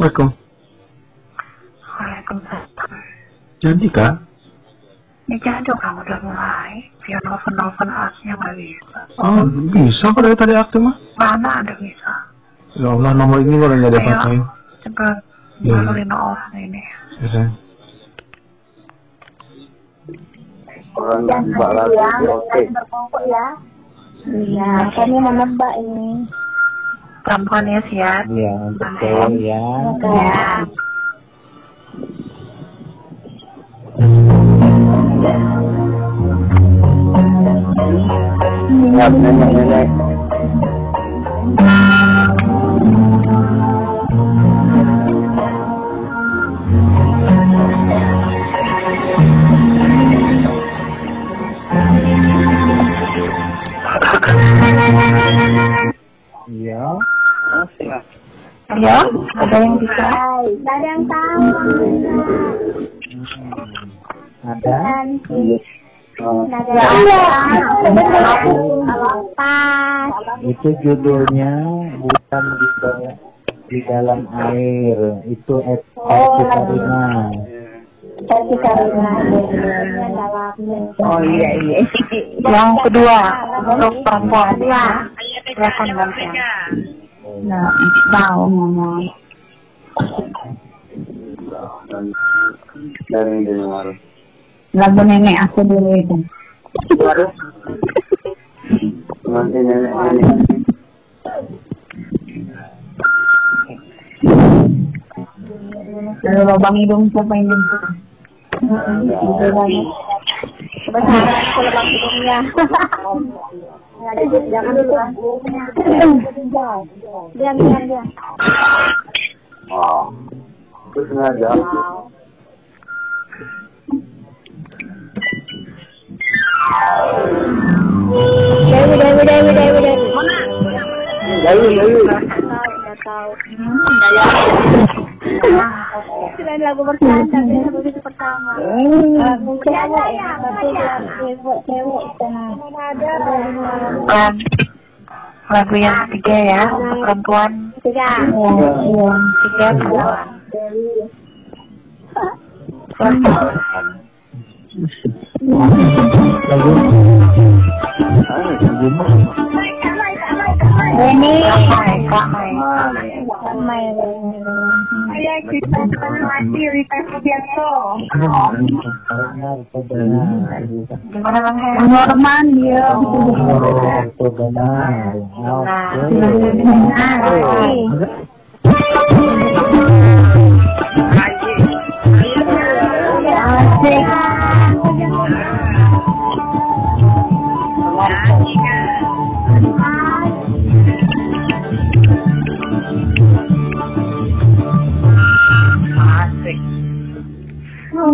Assalamualaikum. Waalaikumsalam. Jadi kak, Ini jadul kamu udah mulai. Dia nelfon-nelfon asnya nggak bisa. oh bisa kok dari tadi aktif mah. Mana ada bisa? Ya Allah nomor ini kalau nggak Ayo. pakai. Coba Iya. ngalurin orang ini. Ya. Orang mbak lagi oke. ya. Iya, kami menebak ini. Perempuan ya siap. Iya, betul ya. Ya. Nenek-nenek. Iya. Itu judulnya bukan di dalam, di dalam air. Itu et Oh, Karina. Tapi karena judulnya dalam. Oh iya iya. Yang kedua untuk perempuan ya. Silakan bantuan. Nah, tahu ngomong. dari dengar. Lagu nenek aku dulu itu. Nenek-nenek. Lalu lubang hidung siapa yang aku lubang hidungnya. Jangan dulu. Diam, diam, diam. Oh, itu sengaja. Dewi, Dewi, Dewi, Dewi, Dewi. Mana? Tahu, tahu. Selain lagu pertama. Cewek ya, cewek yang ketiga ya perempuan Tiga. Iya, tiga perempuan. Silakan. Lagu Ini. Kamai. Ramai. Saya kita mati Rita dia. Oh,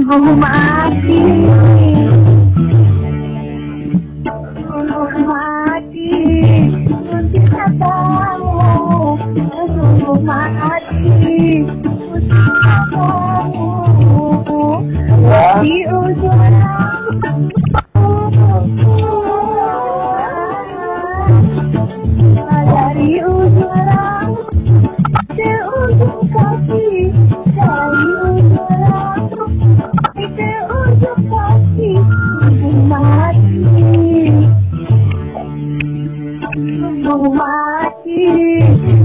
Sungguh mati. Sungguh mati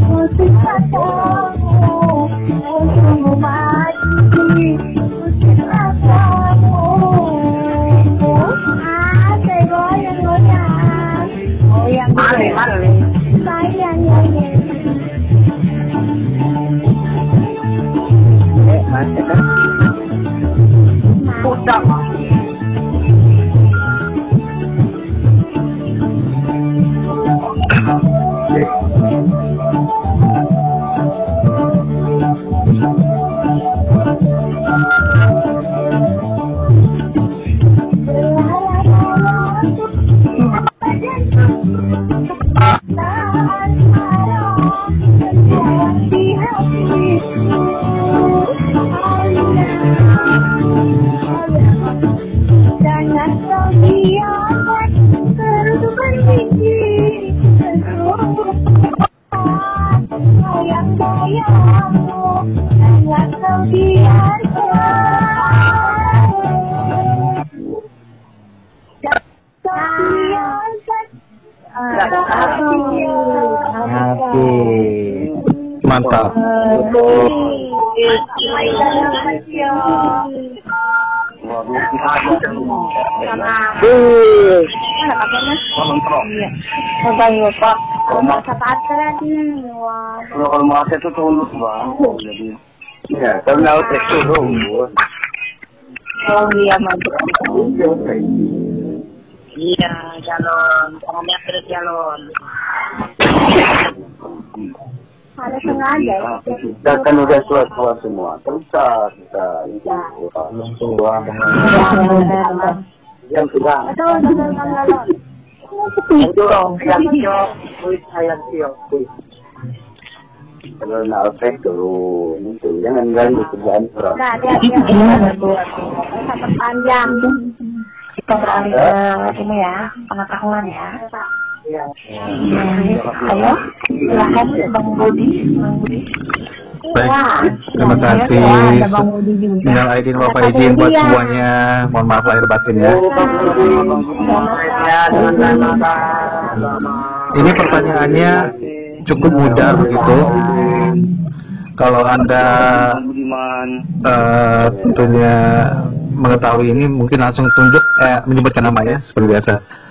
untuk katamu sungguh Mantap. Makanya Pak. Kalau kalau mau itu tulus bang. Jadi karena otak turun. Oh iya mantap. Iya, terus calon. Harus sengaja. Kita kan udah tua-tua semua. Kita kita Belum tua yang sudah. Itu yang. Kalau nak otak turun, itu jangan ganggu kerjaan orang. Nah, dia dia sampai panjang. Kita beralih ke ini ya, pengetahuan ya. Ayo, silakan Bang Budi. Baik, terima kasih. Minal aidin wal faizin buat semuanya. Mohon maaf lahir batin ya. Ini pertanyaannya cukup mudah begitu. Kalau anda eh, tentunya mengetahui ini mungkin langsung tunjuk eh, menyebutkan namanya seperti biasa.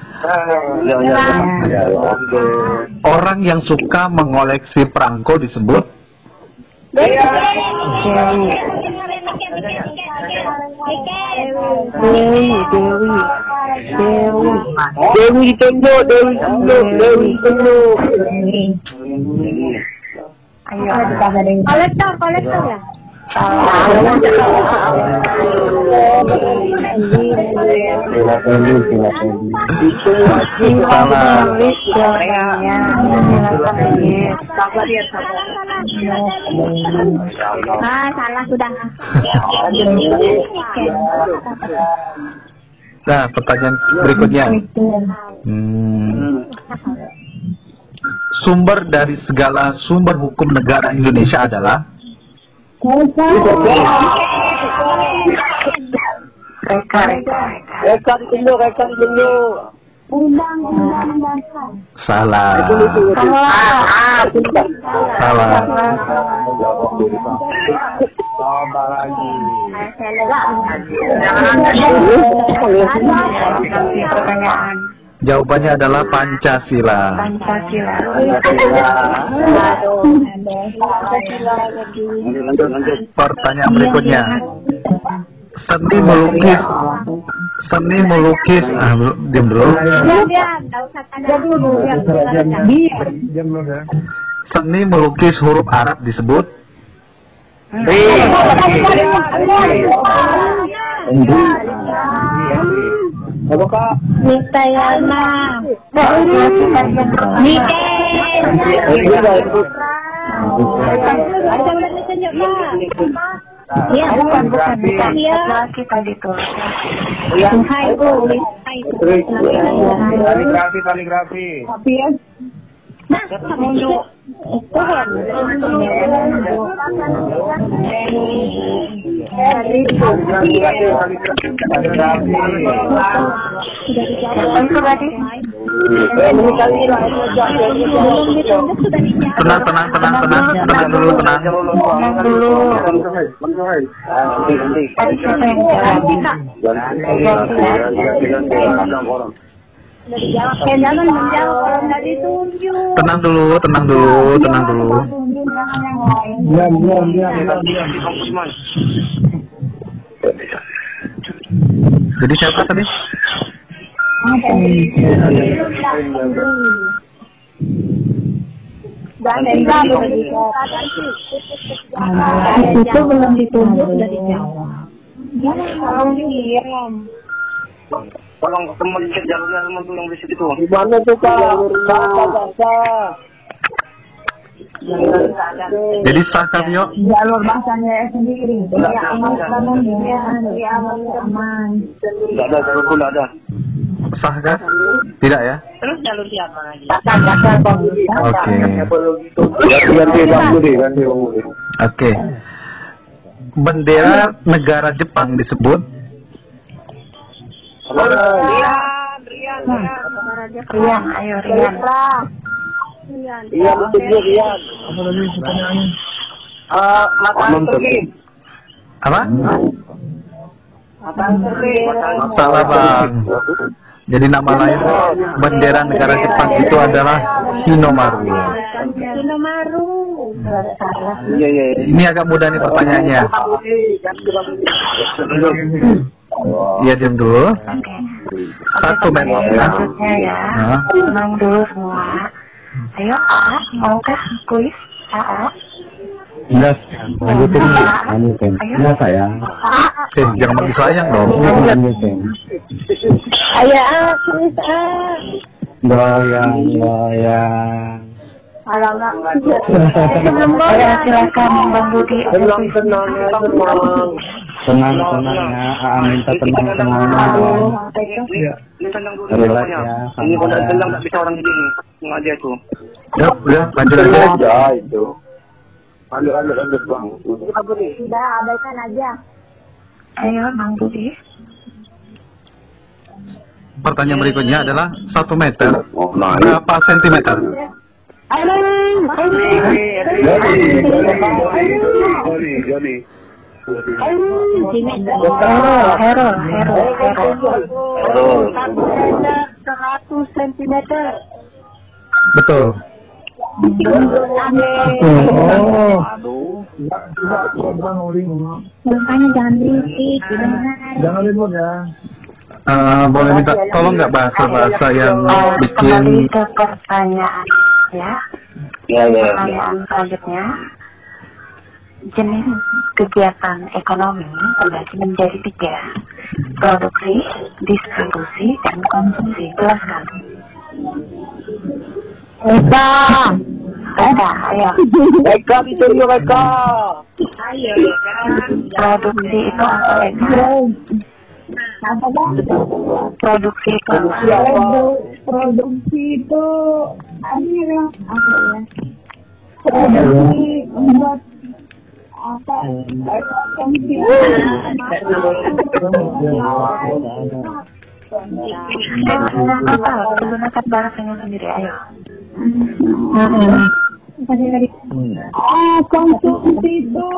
Orang yang suka mengoleksi perangko disebut Dewi, Dewi, Dewi. Dewi Dewi tunjuk, Dewi tunjuk. Ayo, kita ada yang Kolektor, kolektor ya. Ah, salah sudah. Nah, pertanyaan berikutnya. Hmm, sumber dari segala sumber hukum negara Indonesia adalah Reka. Undang-undang dasar. salah. Salah. Lagi. Pertanyaan. Jawabannya adalah Pancasila. Pancasila. Lanjut, lanjut. Pertanyaan berikutnya. Seni melukis. Seni melukis. Ah, diam dulu. Seni melukis huruf Arab disebut Apa kak? Ada yang ditunjuk. Iya, Bukan, bukan, bukan. Iya. Laki tadi tuh. Hai, Bu. Hai, Bu. Kaligrafi, kaligrafi. Nah. Tenang tenang tenang tenang. Tenang dulu tenang. Tenang dulu. Tadi siapa yang jawab? Ya, jangan menjawab. Kalau nggak ditunjuk. tenang dulu tenang dulu tenang dulu. Diam, diam, diam, diam, diam. jadi siapa tadi? Itu belum ditunjuk udah dijawab. Tolong ketemu di jalurnya teman tuh yang di situ. Di mana tuh kak? Jalur jadi sah Kamio Jalur bahasanya sendiri. Ya aman, aman, ya aman, aman. Tidak ada jalur pun ada. sah kan tidak ya Terus jalur siapa lagi? oke Ganti ganti bang Budi, ganti bang Budi. Oke. Bendera negara Jepang disebut Rian, ayo Rian. Iya, betul dia Rian. Ah, mata pergi. apa? Mata pergi. Salah bang. Jadi nama lain bendera negara Jepang itu adalah Hinomaru. Hinomaru. Iya, iya. iya. Ini agak mudah nih pertanyaannya. Iya diam dulu. Oke. Satu Oke, meter. Selanjutnya ya. Hah? Tenang dulu semua. Ayo A, maukah kuis? A, A. Enggak, lanjutin. Lanjutin. Enggak sayang. Eh, jangan manggil sayang dong. Lanjutin. Ayo ah, tulis ah. Goyang, goyang. Alamak. Sebelum Ayo goyang. silakan Bang Budi. Tenang, tenang, ya, tenang. Tenang, minta tenang, tenangnya. Ini tenang dulu. Relax pokoknya. ya, Ini kalau santai. tenang nggak bisa orang gini. Sengaja tuh. Ya, udah lanjut aja. Ya, itu. Lanjut, lanjut, lanjut, Bang. Sudah, abaikan aja. Ayo Bang Budi. Pertanyaan berikutnya adalah satu meter. Oh, nah, Berapa sentimeter? Ayo, Joni, Joni. Hero, Hero, Hero, Hero. Seratus sentimeter. Betul. Oh. Makanya jangan berisik. Jangan ribut ya. Eh, boleh minta tolong nggak bahasa-bahasa yang bikin kembali ke pertanyaan ya. Ya, ya, ya. Selanjutnya. Jenis kegiatan ekonomi terbagi menjadi tiga. Produksi, distribusi, dan konsumsi. Jelaskan. Eka. Eka, ayo. Eka, dicuri Eka. Produksi itu apa Eka? Apa? Produksi itu apa? Produ- Produksi itu ini ya apa ya? Produksi membuat apa? Konsumsi. Apa? Menggunakan bahasanya sendiri, ayo. Ah, konsumsi itu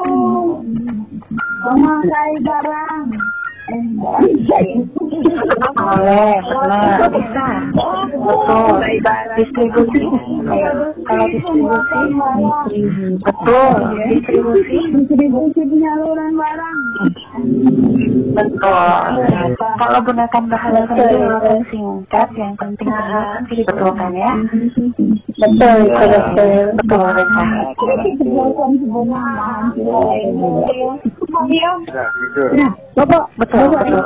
memakai barang. Boleh, benar. Betul. Distribusi. Kalau distribusi. Betul, distribusi. Distribusi penyaluran barang. Betul. Kalau gunakan bahasa sendiri walaupun singkat, yang penting adalah kan dibetulkan ya. Betul, betul. Betul, Reza. Kejelasan sebenarnya. Ya, Bapak, Betul, betul.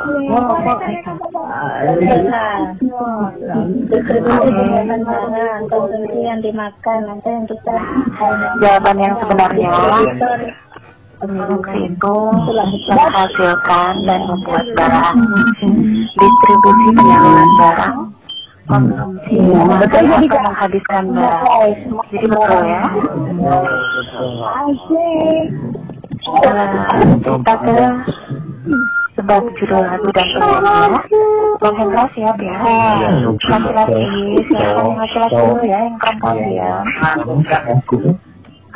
konsumsi yang dimakan nanti yang kita Jawaban yang sebenarnya produksi itu menghasilkan dan membuat barang. Distribusi penyaluran barang. Konsumsi memakai atau menghabiskan barang. Jadi betul ya. asik. Eh, kita ke sebab judul lagu dan penyanyi ya. Bang Hendra siap ya. Laki-laki, siapa yang laki-laki dulu ya, yang perempuan diam.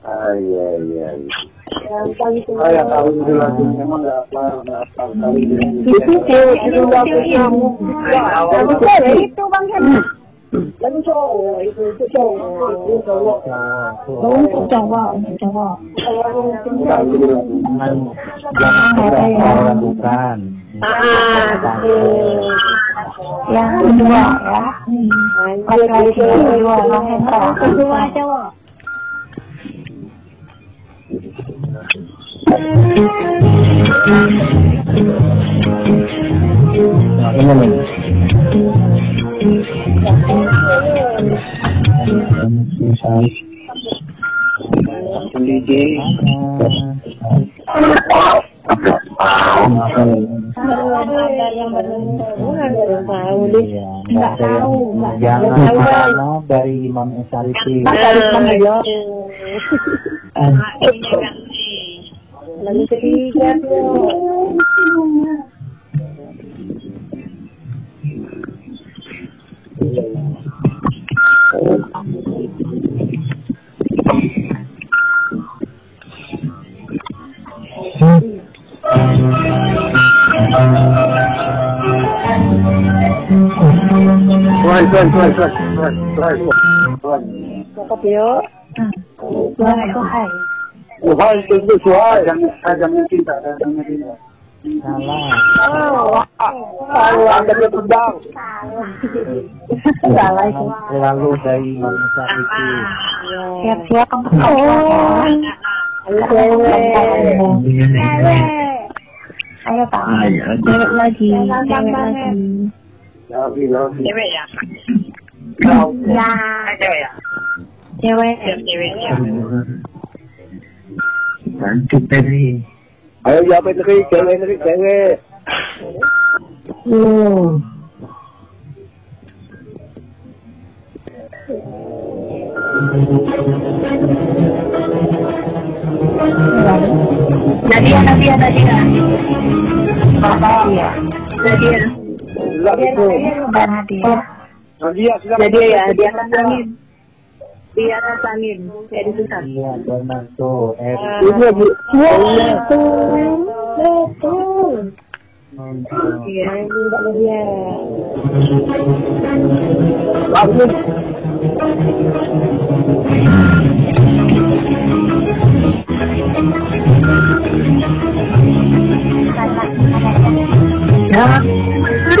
Ah, iya, iya. itu nggak. Itu itu itu bang cowok itu itu cowok itu cowok. Oh, untuk cowok, untuk cowok. Jangan tidak mau lakukan yang kedua ya kontraksi yang kedua Bang kedua ini nih. Iya, nggak tahu nggak Jangan tahu. karena dari Imam Esarifi. lalu ketiga tuh Tuan, tuan, tuan, tuan, tuan, tuan, tuan. cakep yuk Tuhan itu. Tuhan itu Tuhan yang jangan cinta, jangan cinta. Salah. Kalau anda dia terbang. Salah itu. Lalu dari Imam Esarifi. Siap-siap untuk oh. ayo Ayo Pak. Cewek lagi. banget lagi. Lagi. Cewek ya? Ya. Cewek ya? Cewek. Siap cewek ya. Cantik tadi. Ayo jawab lagi, cewek cewek. Uh. Nadia, Nadia, Nadia. Ya. Nadia. Jadi itu. Nadia. Nadia. Nadia, silakan. Nadia ya, dia rasain. Dia rasain. Ya. Iya, benar tuh. Iya, Iya, Iya,